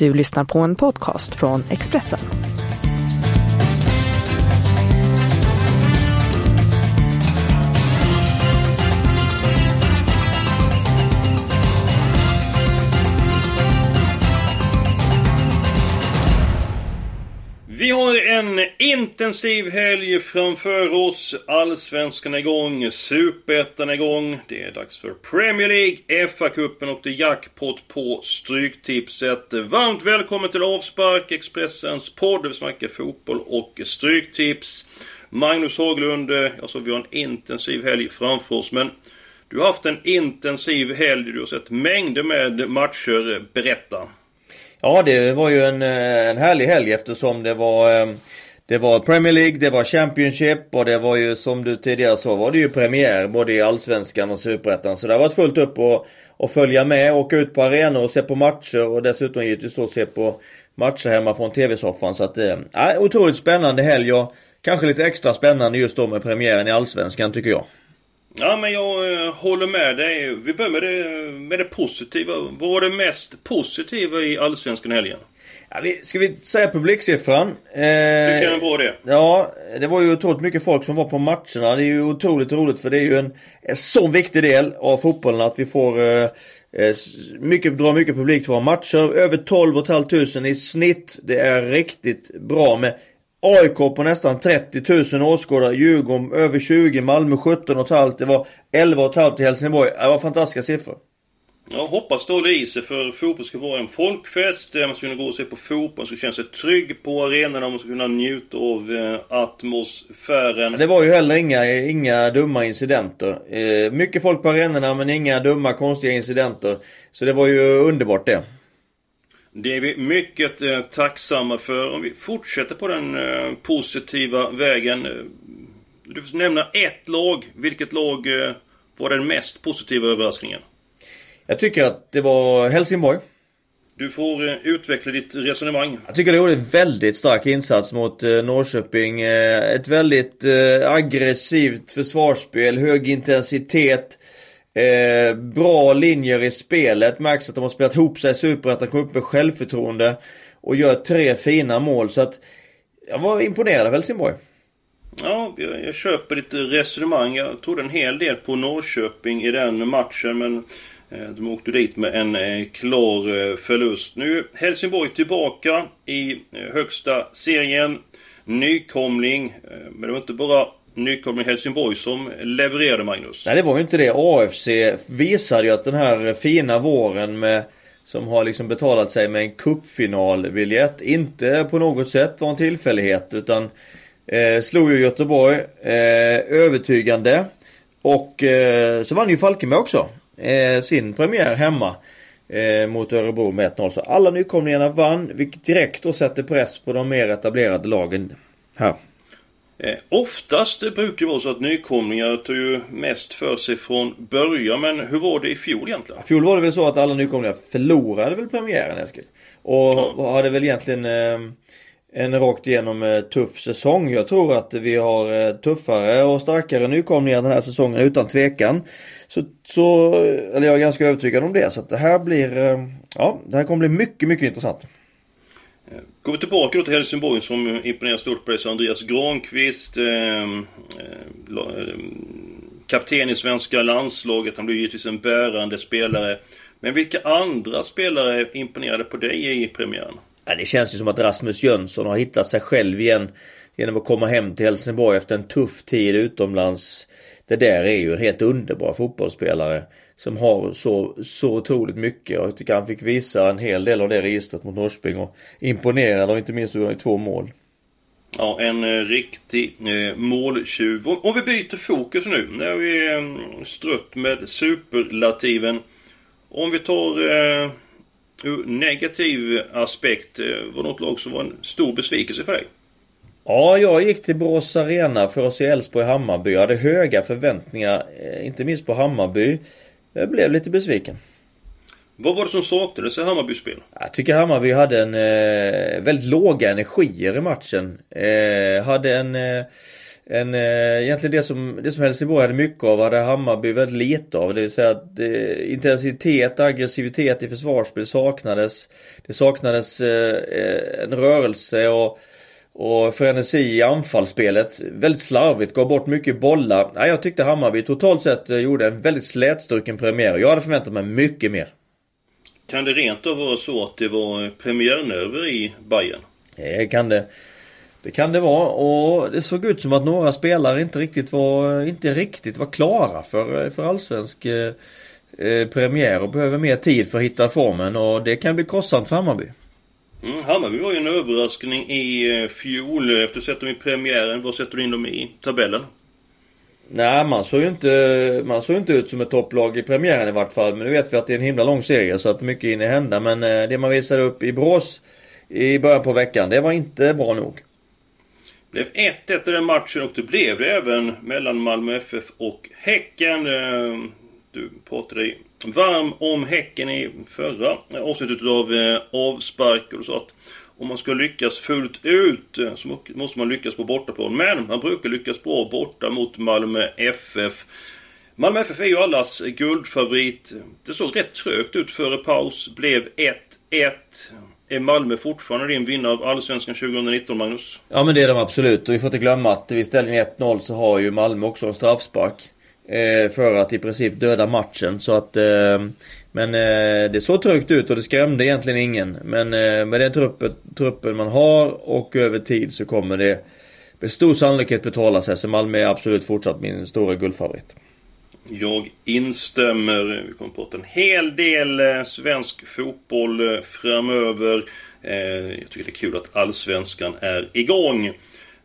Du lyssnar på en podcast från Expressen. En intensiv helg framför oss. Allsvenskan är igång, Superettan är igång. Det är dags för Premier League, FA-cupen och det jackpot på Stryktipset. Varmt välkommen till Avspark, Expressens podd där vi snackar fotboll och Stryktips. Magnus Haglund, alltså vi har en intensiv helg framför oss men du har haft en intensiv helg, du har sett mängder med matcher. Berätta! Ja, det var ju en, eh, en härlig helg eftersom det var eh, det var Premier League, det var Championship och det var ju som du tidigare sa var det ju premiär både i Allsvenskan och Superettan. Så det har varit fullt upp och, och följa med, åka ut på arenor och se på matcher och dessutom givetvis då se på matcher hemma från TV-soffan. Så att det är äh, otroligt spännande helg och kanske lite extra spännande just då med premiären i Allsvenskan tycker jag. Ja, men jag eh, håller med dig. Vi börjar med det, med det positiva. Vad var det mest positiva i Allsvenskan helgen? Ja, vi, ska vi säga publiksiffran? Eh, Tycker jag är bra det. Ja, det var ju otroligt mycket folk som var på matcherna. Det är ju otroligt roligt för det är ju en, en så viktig del av fotbollen att vi får eh, eh mycket, dra mycket publik till våra matcher. Över 12 500 i snitt. Det är riktigt bra med AIK på nästan 30 000 åskådare, Djurgården över 20, Malmö 17 500. Det var 11 500 i Helsingborg. Det var fantastiska siffror. Jag hoppas det håller i sig för fotboll ska vara en folkfest. Man ska kunna gå och se på fotboll, man ska känna sig trygg på arenorna, man ska kunna njuta av eh, atmosfären. Det var ju heller inga, inga dumma incidenter. Eh, mycket folk på arenorna men inga dumma konstiga incidenter. Så det var ju underbart det. Det är vi mycket eh, tacksamma för. Om vi fortsätter på den eh, positiva vägen. Eh, du får nämna ett lag. Vilket lag eh, var den mest positiva överraskningen? Jag tycker att det var Helsingborg. Du får eh, utveckla ditt resonemang. Jag tycker det gjorde en väldigt stark insats mot eh, Norrköping. ett väldigt aggressivt försvarsspel, hög intensitet. Eh, bra linjer i spelet. Märks att de har spelat ihop sig i Superettan, kom upp med självförtroende. Och gör tre fina mål. Så att jag var imponerad av Helsingborg. Ja, jag, jag köper ditt resonemang. Jag trodde en hel del på Norrköping i den matchen. Men eh, Eh, de åkte dit med en eh, klar eh, förlust. Nu är Helsingborg tillbaka i högsta serien. Nykomling. Men det var inte bara nykomling Helsingborg som levererade Magnus. Nej det var ju inte det. AFC visade ju att den här fina våren med som har liksom betalat sig med en cupfinalbiljett inte på något sätt var en tillfällighet utan eh, slog ju Göteborg eh, övertygande. Och eh, så vann ju Falkenberg också eh, sin premiär hemma eh, mot Örebro med 1-0. Så alla nykomlingarna vann vilket direkt då sätter press på de mer etablerade lagen här. Eh, oftast brukar det vara så att nykomlingar tar ju mest för sig från början. Men hur var det i fjol egentligen? I fjol var det väl så att alla nykomlingar förlorade väl premiären Eskil. Och ja. hade väl egentligen eh, en rakt igenom eh, tuff säsong. Jag tror att vi har eh, tuffare och starkare nykomlingar den här säsongen utan tvekan. Så, så eh, eller jag är ganska övertygad om det. Så att det här blir, ja det här kommer bli mycket, mycket intressant. Går vi tillbaka då till Helsingborg som imponerar stort på dig så Andreas Granqvist eh, eh, Kapten i svenska landslaget, han blir givetvis en bärande spelare. Men vilka andra spelare imponerade på dig i premiären? Ja, det känns ju som att Rasmus Jönsson har hittat sig själv igen. Genom att komma hem till Helsingborg efter en tuff tid utomlands. Det där är ju en helt underbar fotbollsspelare som har så, så otroligt mycket. Jag tycker han fick visa en hel del av det registret mot Norrköping och imponerade och inte minst gjorde han två mål. Ja, en eh, riktig eh, måltjuv. Om vi byter fokus nu. När vi eh, strött med superlativen. Om vi tar eh, ur negativ aspekt. Eh, var något lag som var en stor besvikelse för dig? Ja, jag gick till Borås Arena för att se Elfsborg-Hammarby. Jag hade höga förväntningar, eh, inte minst på Hammarby. Jag blev lite besviken. Vad var det som saknades i Hammarbys spel? Jag tycker Hammarby hade en eh, väldigt låga energier i matchen. Eh, hade en, eh, en, eh, egentligen det som, det som Helsingborg hade mycket av hade Hammarby väldigt lite av. Det vill säga att eh, intensitet, aggressivitet i försvarsspel saknades. Det saknades eh, eh en rörelse och, och frenesi i anfallsspelet. Väldigt slarvigt, gav bort mycket bollar. Ja, jag tyckte Hammarby totalt sett eh, gjorde en väldigt slätstruken premiär. Jag hade förväntat mig mycket mer. Kan det rent av vara så att det var premiärnerver i Bayern? Det kan det. Det kan det vara och det såg ut som att några spelare inte riktigt var, inte riktigt var klara för, för allsvensk eh, eh, premiär och behöver mer tid för att hitta formen och det kan bli kostsamt för Hammarby. Mm, Hammarby var ju en överraskning i eh, fjol. Efter att sett dem i premiären, vad sätter du in dem i tabellen? Nej, man såg ju inte, man såg inte ut som ett topplag i premiären i vart fall. Men nu vet vi att det är en himla lång serie så att mycket hinner hända. Men det man visade upp i Brås i början på veckan, det var inte bra nog. Blev 1-1 i den matchen och det blev det även mellan Malmö FF och Häcken. Eh, du pratade dig varm om Häcken i förra avsnittet av eh, avspark och du sa att om man ska lyckas fullt ut eh, så måste man lyckas på bortaplan. Men man brukar lyckas bra borta mot Malmö FF. Malmö FF är ju allas guldfavorit. Det såg rätt trögt ut före paus. Blev 1-1. Är Malmö fortfarande din vinnare av Allsvenskan 2019, Magnus? Ja men det är de absolut. Och vi får inte glömma att vid ställning 1-0 så har ju Malmö också en straffspark. Eh, för att i princip döda matchen. Så att... Eh, men eh, det såg trögt ut och det skrämde egentligen ingen. Men eh, med den truppen, truppen man har och över tid så kommer det med stor sannolikhet betala sig. Så Malmö är absolut fortsatt min stora guldfavorit. Jag instämmer. Vi kommer att prata en hel del eh, svensk fotboll eh, framöver. Eh, jag tycker det är kul att Allsvenskan är igång.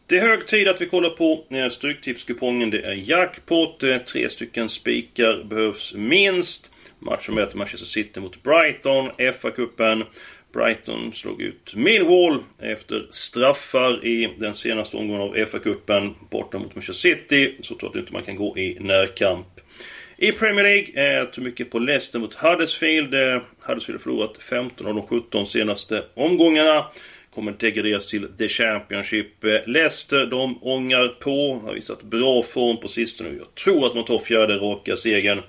Det är hög tid att vi kollar på Stryktipskupongen. Det är jackpot. Tre stycken spikar behövs minst. Matchen möter Manchester City mot Brighton, FA-cupen. Brighton slog ut Millwall efter straffar i den senaste omgången av FA-cupen borta mot Manchester City. Så tror jag inte man kan gå i närkamp. I Premier League eh, tog mycket på Leicester mot Huddersfield. Eh, Huddersfield har förlorat 15 av de 17 senaste omgångarna. Kommer degraderas till The Championship. Eh, Leicester, de ångar på. Har visat bra form på sistone. Jag tror att man tar fjärde raka segern.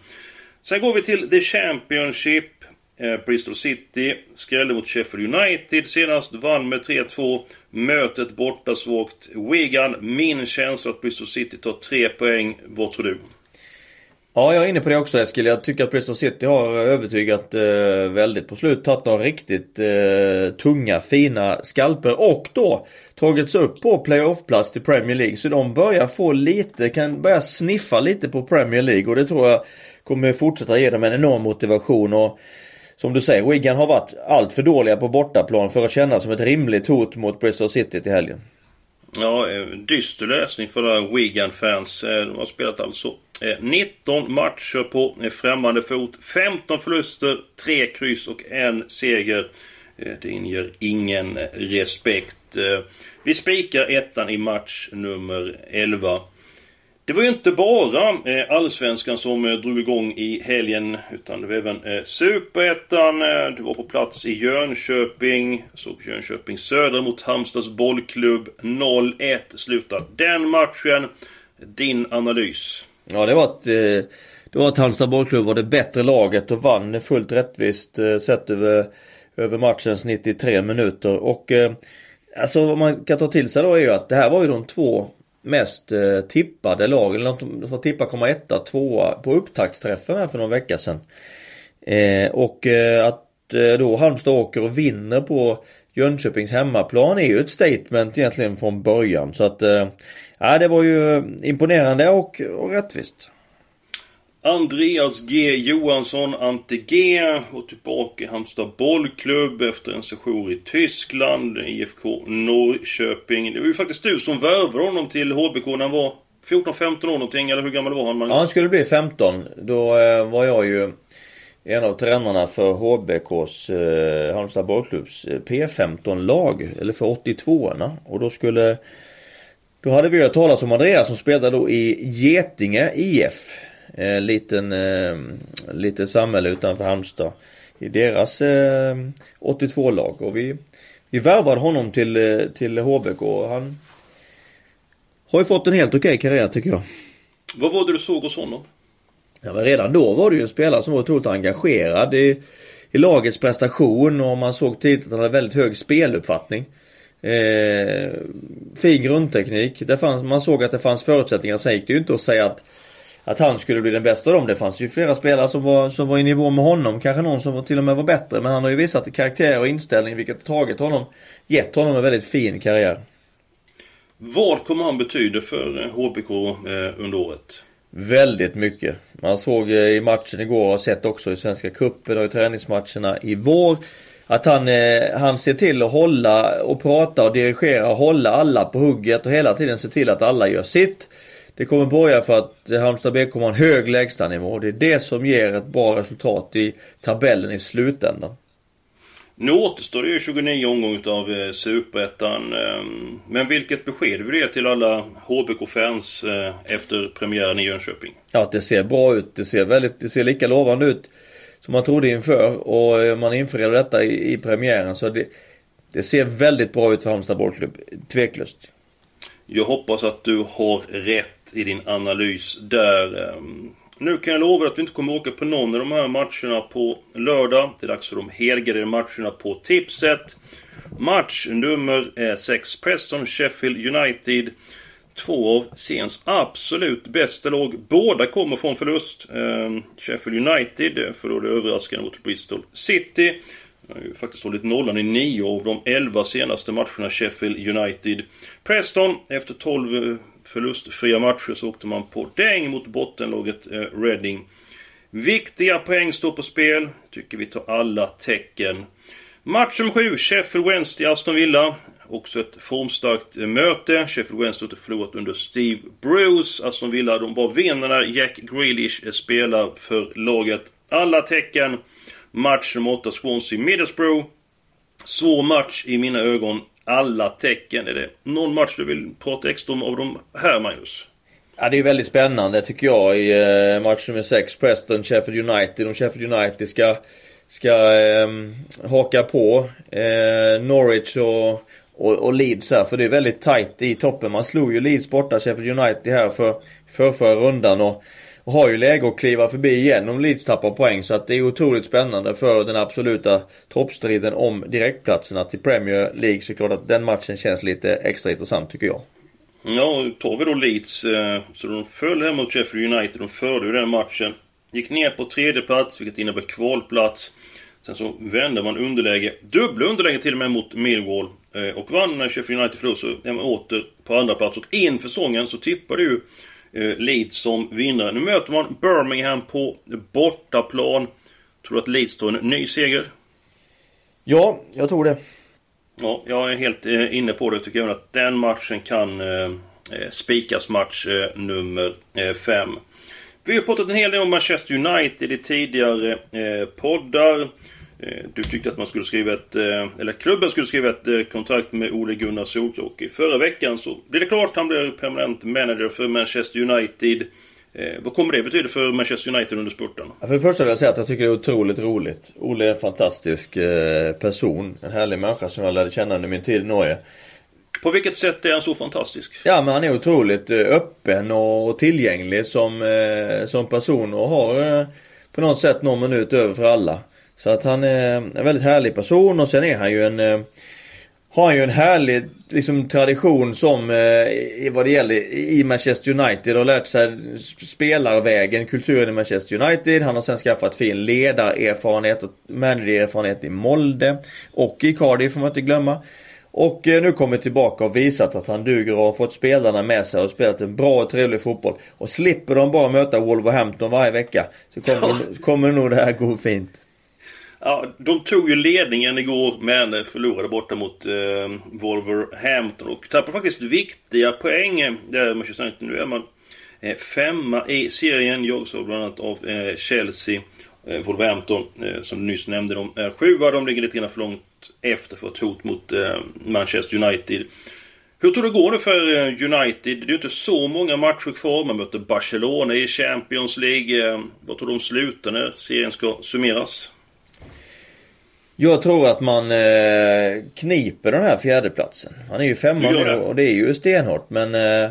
Sen går vi till The Championship. Eh, Bristol City skrällde mot Sheffield United senast, vann med 3-2. Mötet borta svagt. Wigan, min känsla att Bristol City tar 3 poäng. Vad tror du? Ja, jag är inne på det också Eskil. Jag tycker att Bristol City har övertygat eh, väldigt på slut. Tagit några riktigt eh, tunga, fina skalper och då tagits upp på playoff-plats till Premier League. Så de börjar få lite, kan börja sniffa lite på Premier League och det tror jag kommer fortsätta ge dem en enorm motivation. Och som du säger, Wigan har varit allt för dåliga på bortaplan för att kännas som ett rimligt hot mot Bristol City till helgen. Ja, eh, dyster läsning för Wigan-fans. Eh, de har spelat alltså eh, 19 matcher på främmande fot. 15 förluster, 3 kryss och en seger. Det inger ingen respekt. Vi spikar ettan i match nummer 11. Det var ju inte bara eh, Allsvenskan som eh, drog igång i helgen utan det var även eh, Superettan. Du var på plats i Jönköping. Såg Jönköping Södra mot Halmstads bollklubb. 0-1 slutar den matchen. Din analys? Ja det var att det var att Halmstad bollklubb var det bättre laget och vann fullt rättvist sett över, över matchens 93 minuter. Och alltså vad man kan ta till sig då är ju att det här var ju de två mest eh, tippade lag. Eller de får tippa komma etta, tvåa på upptaktsträffen här för någon vecka sedan. Eh, och eh, att eh, då Halmstad åker och vinner på Jönköpings hemmaplan är ju ett statement egentligen från början. Så att eh, ja, det var ju imponerande och, och rättvist. Andreas G Johansson, Ante G, och tillbaka i Halmstad bollklubb efter en session i Tyskland, IFK Norrköping. Det var ju faktiskt du som värvade honom till HBK när han var 14-15 år någonting, eller hur gammal var han? Magnus? Ja, han skulle bli 15. Då eh, var jag ju en av tränarna för HBKs eh, Halmstad bollklubbs eh, P15-lag, eller för 82orna. Och då skulle... Då hade vi hört talas om Andreas som spelade då i Getinge IF eh, liten, eh, litet samhälle utanför Halmstad. I deras eh, 82-lag och vi, vi värvade honom till, eh, till HBK och han har ju fått en helt okej okay karriär tycker jag. Vad var det du såg hos honom? Ja, men redan då var det ju en spelare som var otroligt engagerad i, i lagets prestation och man såg tidigt att han hade väldigt hög speluppfattning. Eh, fin grundteknik. Det fanns, man såg att det fanns förutsättningar. Sen gick det ju inte att säga att att han skulle bli den bästa av dem. Det fanns ju flera spelare som var, som var i nivå med honom. Kanske någon som till och med var bättre. Men han har ju visat karaktär och inställning vilket tagit honom, gett honom en väldigt fin karriär. Vad kommer han betyda för HBK eh, under året? Väldigt mycket. Man såg eh, i matchen igår och sett också i Svenska Cupen och i träningsmatcherna i vår. Att han, eh, han ser till att hålla och prata och dirigera och hålla alla på hugget och hela tiden se till att alla gör sitt. Det kommer borga för att Halmstad BK har en hög lägstanivå. Det är det som ger ett bra resultat i tabellen i slutändan. Nu återstår det ju 29 omgångar av eh, Superettan. Ehm, men vilket besked vill du ge till alla HBK-fans eh, efter premiären i Jönköping? Ja, det ser bra ut. Det ser väldigt, det ser lika lovande ut som man trodde inför. Och eh, man införde detta i, i premiären. Så det, det ser väldigt bra ut för Halmstad bollklubb. Tveklöst. Jag hoppas att du har rätt i din analys där. Ehm, nu kan jag lova att vi inte kommer åka på någon av de här matcherna på lördag. Det är dags för de helgade matcherna på tipset. Match nummer eh, 6. Preston Sheffield United. Två av seriens absolut bästa lag. Båda kommer från förlust. Ehm, Sheffield United eh, förlorade överraskande mot Bristol City. Han har ju faktiskt hållit nollan i nio av de elva senaste matcherna Sheffield United. Preston, efter 12 eh, förlustfria matcher så åkte man på däng mot bottenlaget eh, Reading. Viktiga poäng står på spel. Tycker vi tar alla tecken. Match nummer 7, Sheffield Wednesday, Aston Villa. Också ett formstarkt eh, möte. Sheffield Wednesday har förlorat under Steve Bruce. Aston Villa, de var vinnarna. Jack Grealish spelar för laget. Alla tecken. Match nummer 8, Swansea Middlesbrough. Svår match i mina ögon. Alla tecken. Är det någon match du vill prata extra om av de här, Magnus? Ja, det är väldigt spännande tycker jag i eh, match nummer 6, Preston, Sheffield United. Om Sheffield United ska, ska eh, haka på eh, Norwich och, och, och, Leeds här. För det är väldigt tight i toppen. Man slog ju Leeds borta, Sheffield United här för, för förra rundan. Och och har ju läge att kliva förbi igen om Leeds tappar poäng. Så att det är otroligt spännande för den absoluta toppstriden om direktplatserna till Premier League. Så klart att den matchen känns lite extra intressant tycker jag. Ja, tar vi då Leeds eh, så de föll hem mot Sheffield United. De förde ju den matchen. Gick ner på tredje plats, vilket innebär kvalplats. Sen så vände man underläge, dubbla underläge till och med mot Millwall. Eh, och vann när Sheffield United förlorade så är man åter på andra plats. Och inför säsongen så tippade ju Leeds som vinnare. Nu möter man Birmingham på bortaplan. Tror du att Leeds tar en ny seger? Ja, jag tror det. Ja, jag är helt eh, inne på det. Jag tycker även att den matchen kan eh, eh spikas match eh, nummer 5. Eh, Vi har pratat en hel del om Manchester United i tidigare eh, poddar. Eh, du tyckte att man skulle skriva ett, eh, eller klubben skulle skriva ett eh, kontrakt med Ole Gunnar Solklok. I förra veckan så blev det klart. Han blev permanent manager för Manchester United. Vad kommer det betyda för Manchester United under spurten? För det första vill jag säga att jag tycker det är otroligt roligt. Ole är en fantastisk person. En härlig människa som jag lärde känna under min tid i Norge. På vilket sätt är han så fantastisk? Ja men han är otroligt öppen och tillgänglig som, som person och har på något sätt någon minut över för alla. Så att han är en väldigt härlig person och sen är han ju en eh, har ju en härlig liksom, tradition som eh, vad det gäller i Manchester United och lärt sig spelarvägen, kulturen i Manchester United. Han har sen skaffat fin ledarerfarenhet och managererfarenhet i Molde och i Cardiff får man inte glömma. Och eh, nu kommer tillbaka och visat att han duger och har fått spelarna med sig och spelat en bra och trevlig fotboll. Och slipper de bara möta Wolverhampton varje vecka så kommer, kommer nog det här gå fint. Ja, de tog ju ledningen igår men förlorade borta mot eh, Wolverhampton och tappade faktiskt viktiga poäng eh, där Manchester United. Nu är man eh, femma i serien. Jag såg bland annat av eh, Chelsea. Eh, Wolverhampton, eh, som du nyss nämnde, de är sjua. De ligger lite grann för långt efter för ett hot mot eh, Manchester United. Hur tror du det går nu för eh, United? Det är ju inte så många matcher kvar. Man möter Barcelona i Champions League. Eh, vad tror du de slutar när serien ska summeras? Jag tror att man eh, kniper den här fjärdeplatsen. Han är ju femma nu och det är ju stenhårt men eh,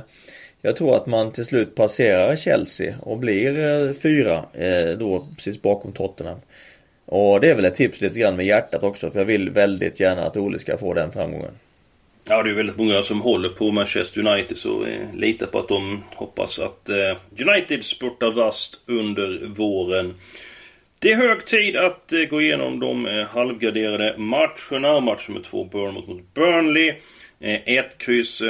jag tror att man till slut passerar Chelsea och blir eh, fyra eh, då precis bakom Tottenham. Och det är väl ett tips lite grann med hjärtat också för jag vill väldigt gärna att Ole ska få den framgången. Ja, det är väldigt många som håller på Manchester United så eh, litar på att de hoppas att eh, United spurtar vast under våren. Det är hög tid att eh, gå igenom de eh, halvgraderade matcherna. Match nummer två, Bournemouth mot Burnley. Eh, ett kryss.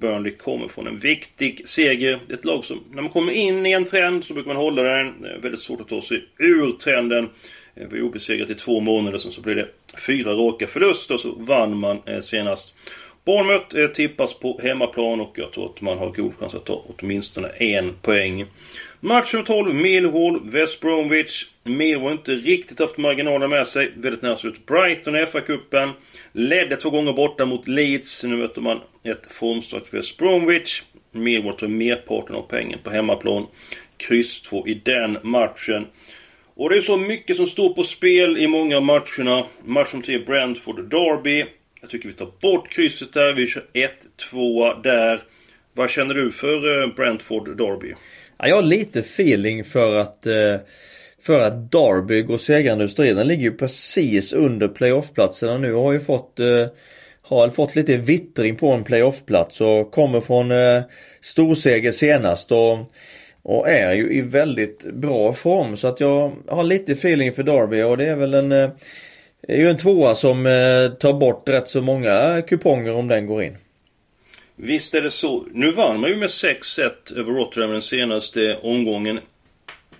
Burnley kommer från en viktig seger. Det är ett lag som, när man kommer in i en trend så brukar man hålla den. Det är väldigt svårt att ta sig ur trenden. Vi var obesegrat i två månader, sen så blev det fyra raka förluster, så vann man senast. Bournemouth eh, tippas på hemmaplan och jag tror att man har god chans att ta åtminstone en poäng. Match nummer 12, Millwall, West Bromwich. Millwall har inte riktigt haft marginalerna med sig. Väldigt nära slut. Brighton i FA-cupen. Ledde två gånger borta mot Leeds. Nu möter man ett formstarkt West Bromwich. Millwall tar merparten av pengen på hemmaplan. Kryss 2 i den matchen. Och det är så mycket som står på spel i många av matcherna. Match nummer 3, Brentford Derby. Jag tycker vi tar bort krysset där. Vi kör 1-2 där. Vad känner du för eh, Brentford Derby? Ja, jag har lite feeling för att eh, för att Derby går segrande ur striden. Den ligger ju precis under playoffplatserna nu och har ju fått eh, har fått lite vittring på en playoffplats och kommer från eh, storseger senast och, och är ju i väldigt bra form så att jag har lite feeling för Derby och det är väl en är ju en tvåa som eh, tar bort rätt så många kuponger om den går in. Visst är det så. Nu vann man ju med 6-1 över Rotterdam den senaste omgången.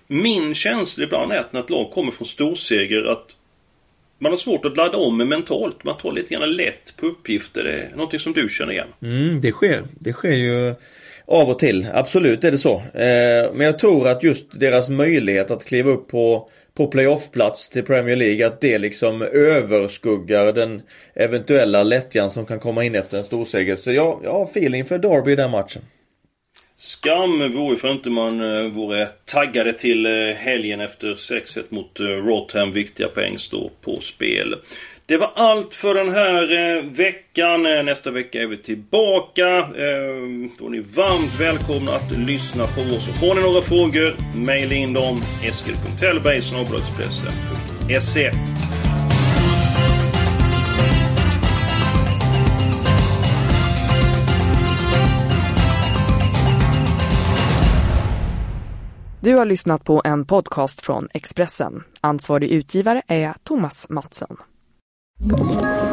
Min känsla ibland är att när ett lag kommer från storseger att man har svårt att ladda om mentalt. Man tar lite grann lätt på uppgifter. Det är någonting som du känner igen. Mm, det sker. Det sker ju av och till. Absolut är det så. Eh, men jag tror att just deras möjlighet att kliva upp på på playoffplats till Premier League att det liksom överskuggar den eventuella lättjan som kan komma in efter en storseger. Så jag, jag har feeling för Derby i den matchen. Skam vore för inte man eh, vore taggade till eh, helgen efter 6-1 mot eh, Rotham. Viktiga poäng står på spel. Det var allt för den här eh, veckan. Eh, nästa vecka är vi tillbaka. Eh, då är ni varmt välkomna att lyssna på oss. Och har ni några frågor, mejla in dem. eskil.hellberg Se. Du har lyssnat på en podcast från Expressen. Ansvarig utgivare är Thomas Mattsson. you